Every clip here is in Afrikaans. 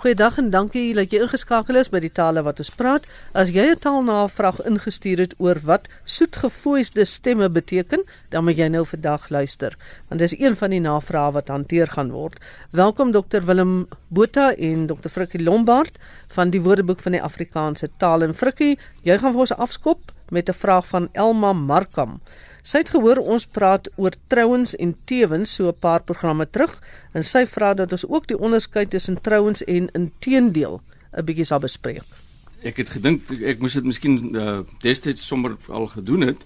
Goeiedag en dankie dat jy ingeskakel is by die tale wat ons praat. As jy 'n taalnavraag ingestuur het oor wat soetgefoeide stemme beteken, dan moet jy nou vandag luister, want dis een van die navrae wat hanteer gaan word. Welkom Dr Willem Botha en Dr Frikkie Lombard van die Woordeboek van die Afrikaanse taal en Frikkie, jy gaan vir ons afskop met 'n vraag van Elma Markam. Sy het gehoor ons praat oor trouens en tewens so 'n paar programme terug en sy vra dat ons ook die onderskeid tussen trouens en inteendeel 'n bietjie sal bespreek. Ek het gedink ek moes dit miskien uh, destyds sommer al gedoen het.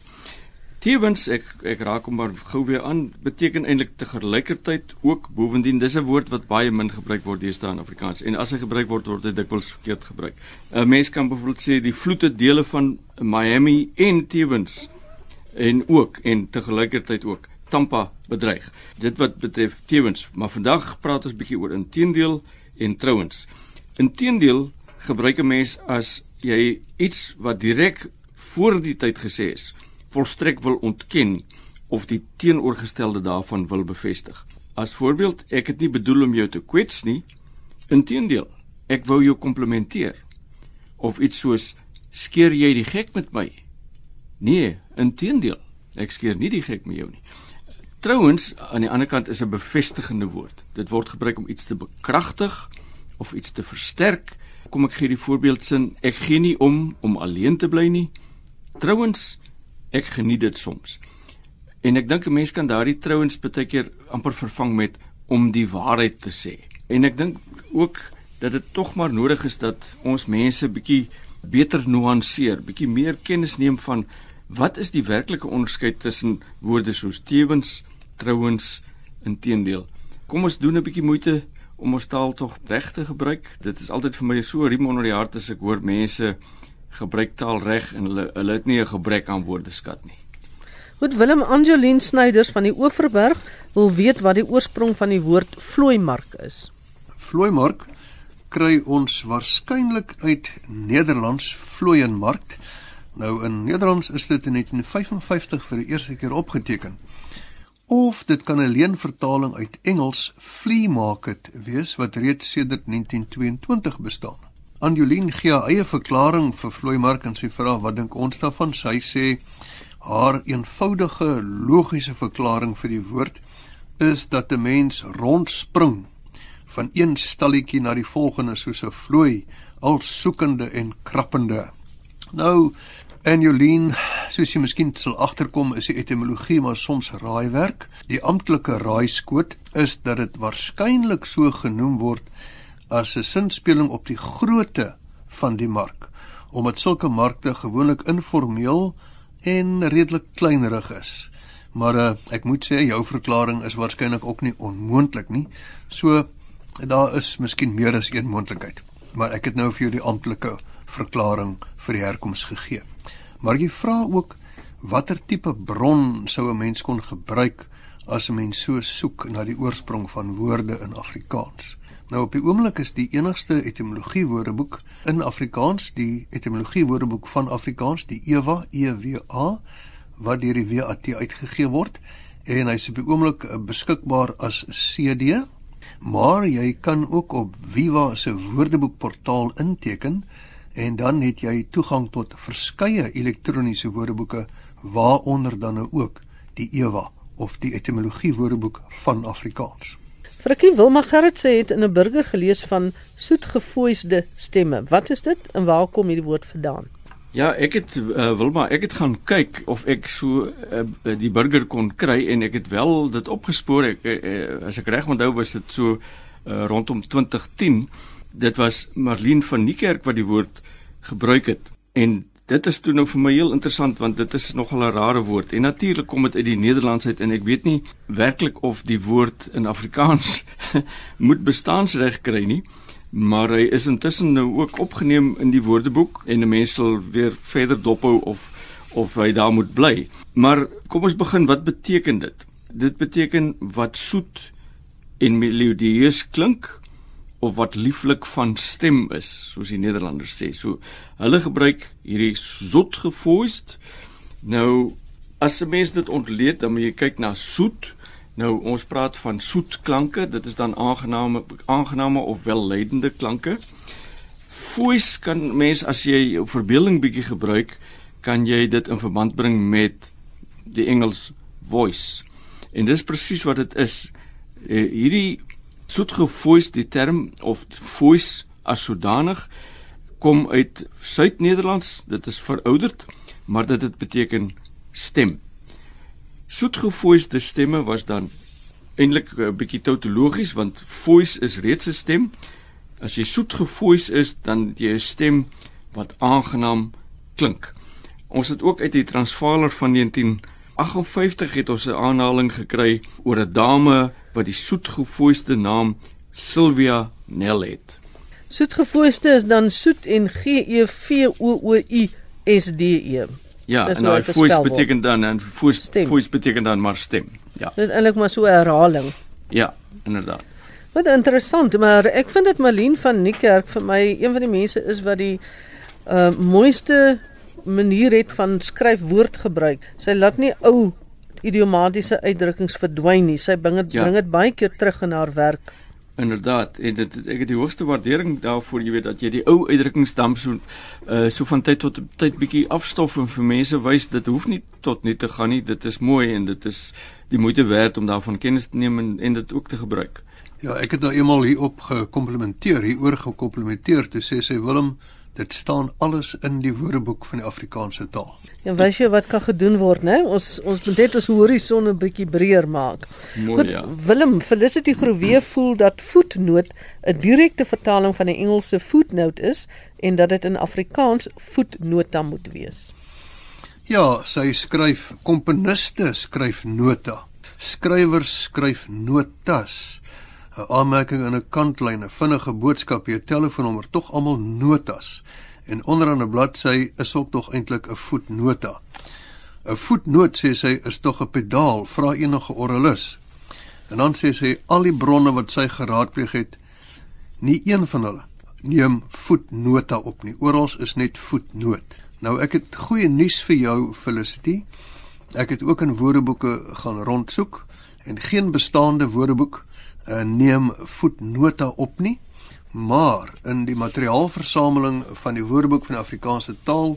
Tewens ek ek raak hom maar gou weer aan beteken eintlik te gelykertyd ook bovendien dis 'n woord wat baie min gebruik word deesdae in Afrikaans en as hy gebruik word word dit dikwels verkeerd gebruik. 'n Mens kan byvoorbeeld sê die vloete dele van Miami en tewens en ook en te gelykertyd ook Tampa bedreig. Dit wat betref tewens, maar vandag praat ons bietjie oor inteendeel en trouens. Inteendeel gebruik 'n mens as jy iets wat direk voor die tyd gesê is, volstrek wil ontken of die teenoorgestelde daarvan wil bevestig. As voorbeeld, ek het nie bedoel om jou te kwets nie. Inteendeel, ek wou jou komplimenteer. Of iets soos skeer jy die gek met my? Nee, inteendeel. Ek skeer nie die gek met jou nie. Trouwens, aan die ander kant is 'n bevestigende woord. Dit word gebruik om iets te bekragtig of iets te versterk. Kom ek gee die voorbeeldsin: Ek gee nie om om alleen te bly nie. Trouwens, ek geniet dit soms. En ek dink 'n mens kan daardie trouwens baie keer amper vervang met om die waarheid te sê. En ek dink ook dat dit tog maar nodig is dat ons mense bietjie beter nuanceer, bietjie meer kennis neem van wat is die werklike onderskeid tussen woorde soos tewens, trouens, inteendeel. Kom ons doen 'n bietjie moeite om ons taal tog reg te gebruik. Dit is altyd vir my so riem onder die hart as ek hoor mense gebruik taal reg en hulle hulle het nie 'n gebrek aan woordeskat nie. Goed Willem Angeline Snyders van die Oeverberg wil weet wat die oorsprong van die woord vlooimark is. Vlooimark kry ons waarskynlik uit Nederlands vlooienmark. Nou in Nederlands is dit in 1955 vir die eerste keer opgeteken. Of dit kan 'n leenvertaling uit Engels flea market wees wat reeds sedert 1922 bestaan. Anjolien gee haar eie verklaring vir vlooimark en sy vra wat dink ons daarvan? Sy sê haar eenvoudige logiese verklaring vir die woord is dat 'n mens rondspring van een stalletjie na die volgende soos 'n vlooi, al soekende en krappende. Nou, en Jolien, soos jy miskien sal agterkom, is die etimologie maar soms raaiwerk. Die amptelike raaiskoot is dat dit waarskynlik so genoem word as 'n sinspeling op die grootte van die mark, omdat sulke markte gewoonlik informeel en redelik kleinerig is. Maar uh, ek moet sê jou verklaring is waarskynlik ook nie onmoontlik nie. So Daar is miskien meer as een moontlikheid, maar ek het nou vir jou die amptelike verklaring vir die herkoms gegee. Maar jy vra ook watter tipe bron sou 'n mens kon gebruik as 'n mens so soek na die oorsprong van woorde in Afrikaans. Nou op die oomblik is die enigste etimologie woordeboek in Afrikaans, die etimologie woordeboek van Afrikaans, die EWA, EWA, wat deur die WAT uitgegee word en hy is op die oomblik beskikbaar as CD maar jy kan ook op Viva se woordeboekportaal inteken en dan het jy toegang tot verskeie elektroniese woordeboeke waaronder dan nou ook die EWA of die etimologie woordeboek van Afrikaans. Frikkie Wilma Gerrit sê het in 'n burger gelees van soetgefoeide stemme. Wat is dit en waar kom hierdie woord vandaan? Ja, ek het uh, Wilma, ek het gaan kyk of ek so uh, die burger kon kry en ek het wel dit opgespoor. Ek uh, as ek reg onthou was dit so uh, rondom 2010. Dit was Marlene van Niekerk wat die woord gebruik het. En dit is toe nou vir my heel interessant want dit is nogal 'n rare woord. En natuurlik kom dit uit die Nederlands uit en ek weet nie werklik of die woord in Afrikaans moet bestaansreg kry nie maar hy is intussen nou ook opgeneem in die woordeboek en 'n mens sal weer verder dophou of of hy daar moet bly. Maar kom ons begin, wat beteken dit? Dit beteken wat soet en melodieus klink of wat lieflik van stem is, soos die Nederlanders sê. So hulle gebruik hierdie zoet gevoist. Nou as 'n mens dit ontleed, dan moet jy kyk na soet Nou ons praat van soet klanke, dit is dan aangename aangename of welleidende klanke. Voice kan mens as jy jou verbeelding bietjie gebruik, kan jy dit in verband bring met die Engels voice. En dis presies wat dit is. Uh, hierdie soetgevoice die term of voice as sodanig kom uit Suid-Nederlands. Dit is verouderd, maar dit dit beteken stem. Soetgevoiste stemme was dan eintlik 'n bietjie tautologies want voice is reeds 'n stem. As jy soetgevois is, dan jy 'n stem wat aangenaam klink. Ons het ook uit die Transvaaler van 1958 het ons 'n aanhaling gekry oor 'n dame wat die soetgevoiste naam Sylvia Nell het. Soetgevoiste is dan soet en G E V O O U S D E. Ja, Dis en nou voice beteken dan en voice voice beteken dan maar stem. Ja. Dit is eintlik maar so 'n herhaling. Ja, inderdaad. Wat interessant, maar ek vind dit Malien van Niekerk vir my een van die mense is wat die uh mooiste manier het van skryf woord gebruik. Sy laat nie ou idiomatiese uitdrukkings verdwyn nie. Sy bring dit ja. bring dit baie keer terug in haar werk. Inderdaad, en dit ek het die hoogste waardering daarvoor, jy weet dat jy die ou uitdrukkingsdam so uh so van tyd tot tyd bietjie afstof en vir mense wys dit hoef nie tot net te gaan nie. Dit is mooi en dit is die moeite werd om daarvan kennis te neem en, en dit ook te gebruik. Ja, ek het nou eenmal hierop gekomplimenteer, hieroor gekomplimenteer toe sê sy Willem Dit staan alles in die Woordeboek van die Afrikaanse taal. Ja, wys jy wat kan gedoen word, né? Ons ons moet net ons horison 'n bietjie breër maak. Mooi Goed, ja. Willem, Felicity Groewe voel dat voetnoot 'n direkte vertaling van die Engelse footnote is en dat dit in Afrikaans voetnota moet wees. Ja, sy skryf komponiste skryf nota. Skrywers skryf notas. 'n aanmerking in 'n kantlyn, 'n vinnige boodskap, jou telefoonnommer, tog almal notas. En onderaan 'n bladsy is ook tog eintlik 'n voetnota. 'n Voetnoot sê sy is tog 'n pedaal, vra enige orrelis. En dan sê sy al die bronne wat sy geraadpleeg het, nie een van hulle neem voetnota op nie. Oral is net voetnoot. Nou ek het goeie nuus vir jou Felicity. Ek het ook in woordeboeke gaan rondsoek en geen bestaande woordeboek uh, neem voetnota op nie, maar in die materiaalversameling van die Woordeboek van die Afrikaanse taal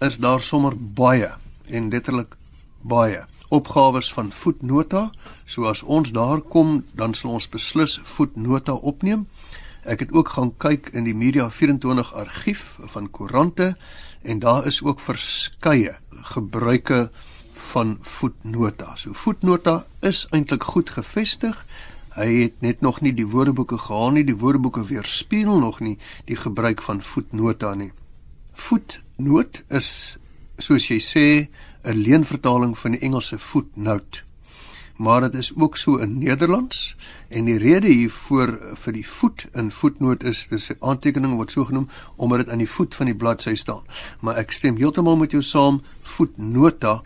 is daar sommer baie en letterlik baie opgawes van voetnota. So as ons daar kom, dan sal ons beslis voetnota opneem. Ek het ook gaan kyk in die Media 24 argief van koerante en daar is ook verskeie gebruike van voetnota. So voetnota is eintlik goed gevestig Hy het net nog nie die woordeboeke gehaal nie, die woordeboeke weerspieël nog nie die gebruik van voetnota nie. Voetnoot is soos jy sê 'n leenvertaling van die Engelse footnote. Maar dit is ook so in Nederlands en die rede hiervoor vir die voet in voetnoot is dis 'n aantekening wat so genoem omdat dit aan die voet van die bladsy staan. Maar ek stem heeltemal met jou saam, voetnota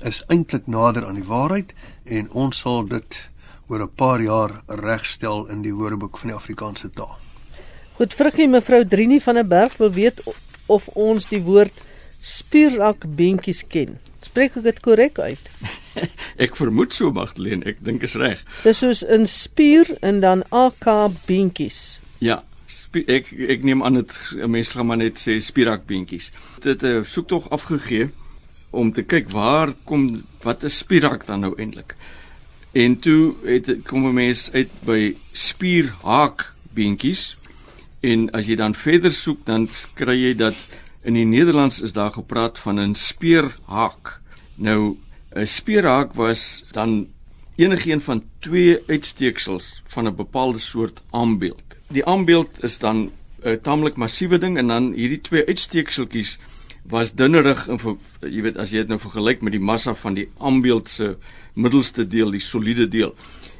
is eintlik nader aan die waarheid en ons sal dit oor 'n paar jaar regstel in die Woordeboek van die Afrikaanse taal. Goed, vruggie mevrou Drinie van der Berg wil weet of ons die woord spierak beentjies ken. Spreek ek dit korrek uit? ek vermoed so Magdalene, ek dink is reg. Dis soos 'n spier en dan AK beentjies. Ja, ek ek neem aan dit mense gaan maar net sê spierak beentjies. Dit 'n uh, soek tog afgegee om te kyk waar kom wat is spierak dan nou eintlik? En toe het kom 'n mens uit by spierhaak beentjies. En as jy dan verder soek, dan kry jy dat in die Nederlands is daar gepraat van 'n speerhaak. Nou 'n speerhaak was dan enigiets van twee uitsteeksels van 'n bepaalde soort aambeeld. Die aambeeld is dan 'n taamlik massiewe ding en dan hierdie twee uitsteekseltjies was dunnerig en jy weet as jy dit nou vergelyk met die massa van die aambeeld se middelste deel, die soliede deel.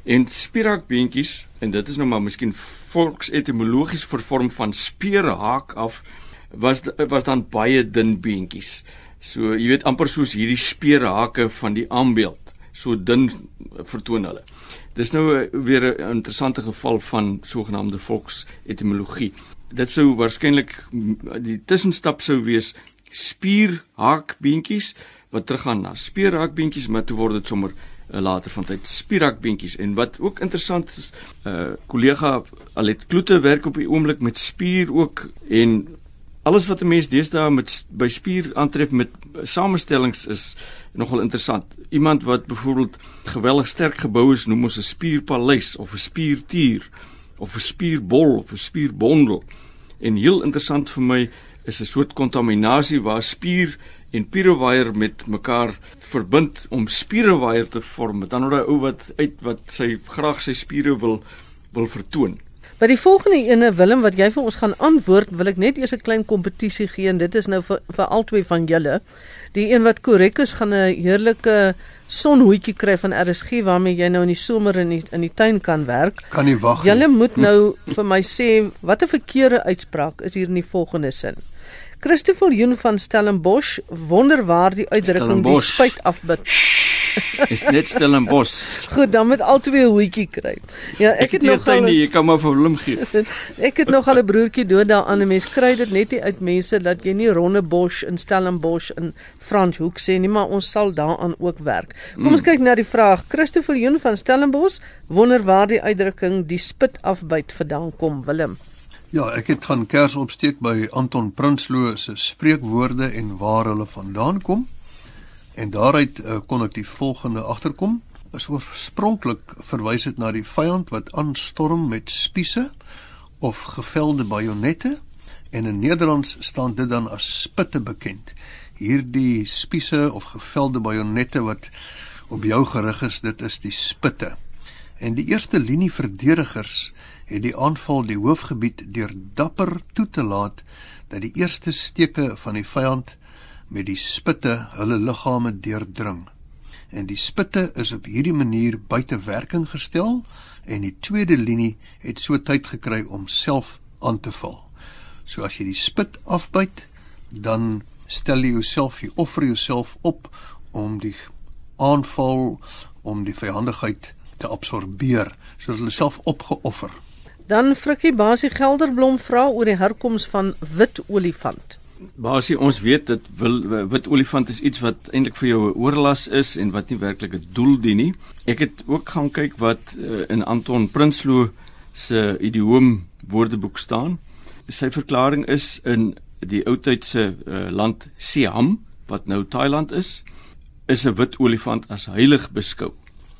En spierakbeentjies en dit is nou maar miskien volksetimologies vervorm van speerhaak af was was dan baie dun beentjies. So jy weet amper soos hierdie speerhake van die aambeeld. So dun vertoon hulle. Dis nou weer 'n interessante geval van sogenaamde volksetimologie. Dit sou waarskynlik die tussenstap sou wees spierhaakbeentjies wat teruggaan na speerhaakbeentjies, maar toe word dit sommer uh, later van tyd spierakbeentjies en wat ook interessant is 'n uh, kollega Alet Kloete werk op die oomblik met spier ook en alles wat 'n mens deesdae met by spier aantref met samestellings is nogal interessant. Iemand wat byvoorbeeld geweldig sterk gebou is, noem ons 'n spierpaleis of 'n spiertuur of 'n spierbol of 'n spierbondel. En heel interessant vir my is 'n soort kontaminasie waar spier en pirowire met mekaar verbind om spierewire te vorm. Dan 'n ou wat uit wat sy graag sy spiere wil wil vertoon. By die volgende ene Willem wat jy vir ons gaan antwoord, wil ek net eers 'n klein kompetisie gee en dit is nou vir vir albei van julle. Die een wat korrek is, gaan 'n heerlike sonhoedjie kry van RSG waarmee jy nou in die somer in die in die tuin kan werk. Kan nie wag nie. Julle moet nou vir my sê watter verkeerde uitspraak is hier in die volgende sin. Christoffel Joen van Stellenbosch wonder waar die uitdrukking die spuit afbid. is net Stellenbosch. Goed, dan moet al twee 'n hoetjie kry. Ja, ek, ek het nog al nie, jy kan maar vir hom gee. ek het nog al 'n broertjie dood daaraan 'n mens kry dit net nie uit mense dat jy nie Rondebosch in Stellenbosch in Franshoek sê nie, maar ons sal daaraan ook werk. Kom ons mm. kyk na die vraag. Christoffel Joen van Stellenbosch wonder waar die uitdrukking die spit afbyt vandaan kom, Willem. Ja, ek het gaan kers opsteek by Anton Prinsloo se spreekwoorde en waar hulle vandaan kom. En daaruit uh, kon ek die volgende agterkom. Is oorspronklik verwys dit na die vyand wat aanstorm met spiese of gevelde bajonette en in Nederlands staan dit dan as spitte bekend. Hierdie spiese of gevelde bajonette wat op jou gerig is, dit is die spitte. En die eerste linie verdedigers het die aanval die hoofgebied deur dapper toe te laat dat die eerste steke van die vyand met die spitte hulle liggame deurdring. En die spitte is op hierdie manier buite werking gestel en die tweede linie het so tyd gekry om self aan te val. So as jy die spit afbyt, dan stel jy jouself, jy offer jouself op om die aanval om die vyandigheid te absorbeer sodat hulle self opgeoffer Dan Frikkie Basie Gelderblom vra oor die herkoms van wit olifant. Basie, ons weet dat wil, wit olifant is iets wat eintlik vir jou 'n oorlas is en wat nie werklik 'n doel dien nie. Ek het ook gaan kyk wat uh, in Anton Prinsloo se idioom woordeboek staan. Sy verklaring is in die oudtydse uh, land Siam wat nou Thailand is, is 'n wit olifant as heilig beskou.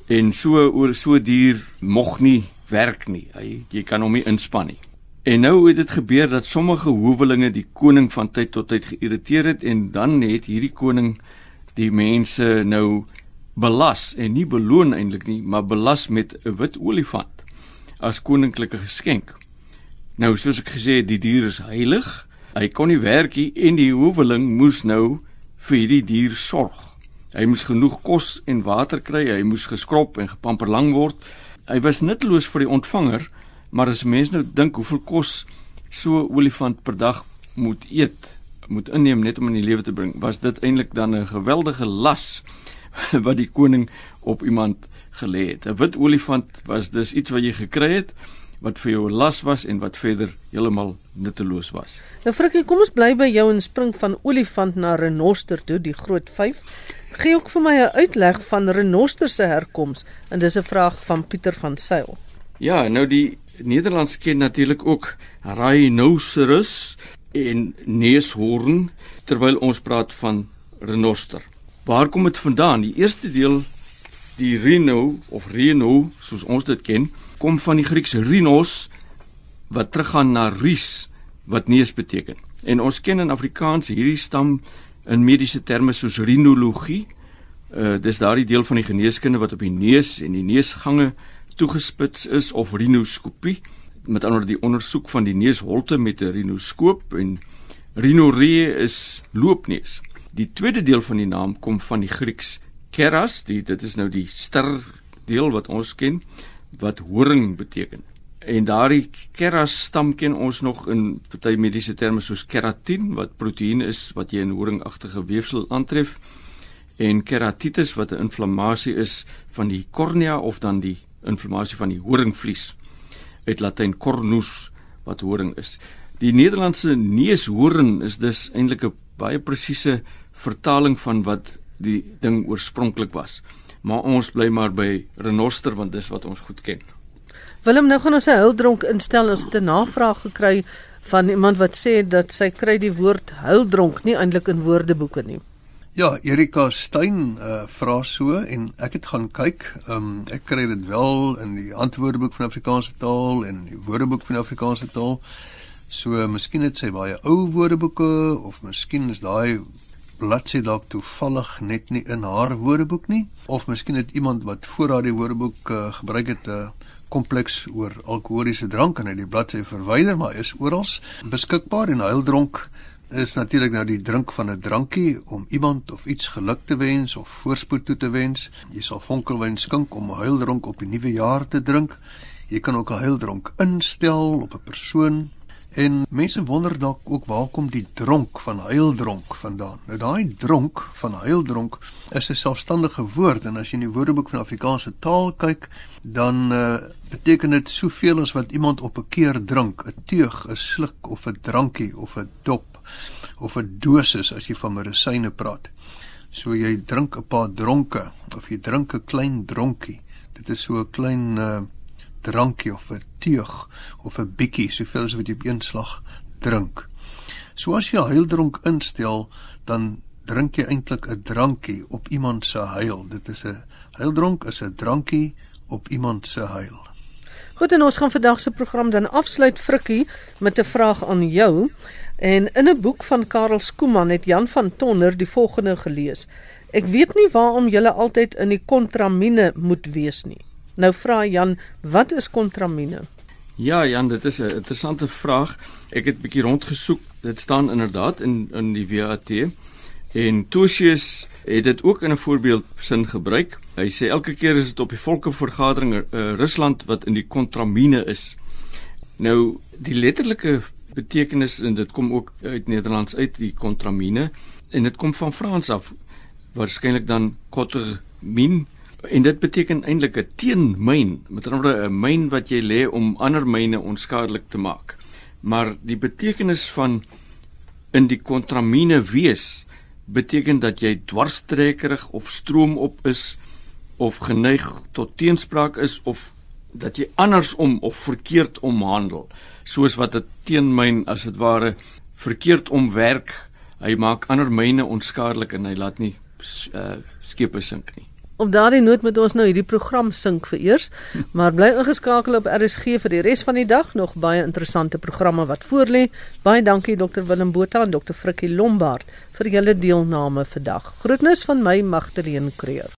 En so oor so dier mog nie werk nie. Hy jy kan hom nie inspann nie. En nou het dit gebeur dat sommige howelinge die koning van tyd tot tyd geïrriteer het en dan het hierdie koning die mense nou belas en nie beloon eintlik nie, maar belas met 'n wit olifant as koninklike geskenk. Nou soos ek gesê het, die dier is heilig. Hy kon nie werk nie en die howeling moes nou vir hierdie dier sorg. Hy moes genoeg kos en water kry, hy moes geskrob en gepamper lang word hy was nutteloos vir die ontvanger, maar as mense nou dink hoeveel kos so olifant per dag moet eet, moet inneem net om in die lewe te bring, was dit eintlik dan 'n geweldige las wat die koning op iemand gelê het. 'n Wit olifant was dus iets wat jy gekry het wat vir jou las was en wat verder heeltemal nutteloos was. Nou Frikkie, kom ons bly by jou en spring van olifant na renoster toe, die groot 5. Gee ook vir my 'n uitleg van renoster se herkoms en dis 'n vraag van Pieter van Sail. Ja, nou die Nederlands ken natuurlik ook rhinoceros en neushoorn terwyl ons praat van renoster. Waar kom dit vandaan? Die eerste deel die rhino of rhino soos ons dit ken, kom van die Griekse rhinos wat teruggaan na rhis wat neus beteken. En ons ken in Afrikaans hierdie stam in mediese terme soos rhinologie. Uh dis daardie deel van die geneeskunde wat op die neus en die neusgange toegespits is of rhinoskopie met ander die ondersoek van die neusholte met 'n rhinoskoop en rhinoree is loopneus. Die tweede deel van die naam kom van die Grieks keras, die dit is nou die ster deel wat ons ken wat horing beteken. En daardie keras stam ken ons nog in party mediese terme soos keratin wat proteïen is wat jy in horingagtige weefsel aantref en keratitis wat 'n inflammasie is van die kornea of dan die inflammasie van die horingvlies uit latyn cornus wat horing is. Die Nederlandse neushoorn is dus eintlik 'n baie presiese vertaling van wat die ding oorspronklik was. maar ons bly maar by renoster want dis wat ons goed ken. Willem nou gaan ons 'n huildronk instel ons het 'n navraag gekry van iemand wat sê dat sy kry die woord huildronk nie eintlik in woordeboeke nie. Ja, Erika Stein uh, vra so en ek het gaan kyk. Um, ek kry dit wel in die antwoordeboek van Afrikaanse taal en die woordeboek van Afrikaanse taal. So miskien het sy baie ou woordeboeke of miskien is daai bladsy dalk toevallig net nie in haar woordeboek nie of miskien het iemand wat voor haar die woordeboek uh, gebruik het 'n uh, kompleks oor alkoholiese drank en hy die bladsy verwyder maar is oral beskikbaar en huildronk is natuurlik nou die drink van 'n drankie om iemand of iets geluk te wens of voorspoed toe te wens. Jy sal vonkelwyn skink om 'n huildronk op die nuwe jaar te drink. Jy kan ook 'n huildronk instel op 'n persoon. En mense wonder dalk ook waar kom die dronk van huildronk vandaan? Nou daai dronk van huildronk is 'n selfstandige woord en as jy in die Woordeboek van Afrikaanse taal kyk, dan uh, beteken dit soveel as wat iemand op 'n keer drink, 'n teug, 'n sluk of 'n drankie of 'n dop of 'n dosis as jy van medisyne praat. So jy drink 'n paar dronke of jy drink 'n klein dronkie. Dit is so 'n klein uh, drankie of 'n teug of 'n bietjie, soveel as wat jy op een slag drink. So as jy huildronk instel, dan drink jy eintlik 'n drankie op iemand se huil. Dit is 'n huildronk is 'n drankie op iemand se huil. Goed en ons gaan vandag se program dan afsluit Frikkie met 'n vraag aan jou. En in 'n boek van Karel Skooman het Jan van Tonder die volgende gelees: Ek weet nie waarom julle altyd in die kontramine moet wees nie. Nou vra Jan, wat is kontramine? Ja, Jan, dit is 'n interessante vraag. Ek het 'n bietjie rondgesoek. Dit staan inderdaad in in die WAT. En Tosius het dit ook in 'n voorbeeld sin gebruik. Hy sê elke keer is dit op die volkevergadering uh, Rusland wat in die kontramine is. Nou, die letterlike betekenis en dit kom ook uit Nederlands uit die kontramine en dit kom van Frans af waarskynlik dan kotermin en dit beteken eintlik 'n teenmyn met ander woorde 'n myn wat jy lê om ander myne onskadelik te maak. Maar die betekenis van in die kontramine wees beteken dat jy dwarstrekkerig of stroomop is of geneig tot teenspraak is of dat jy andersom of verkeerd omhandel. Soos wat 'n teenmyn as dit ware verkeerd omwerk hy maak ander myne onskadelik en hy laat nie uh, skepe sink nie Op daardie noot moet ons nou hierdie program sink vir eers, maar bly ingeskakel op RSG vir die res van die dag nog baie interessante programme wat voorlê. Baie dankie Dr Willem Botha en Dr Frikkie Lombard vir julle deelname vandag. Groetnis van my Magdalene Creer.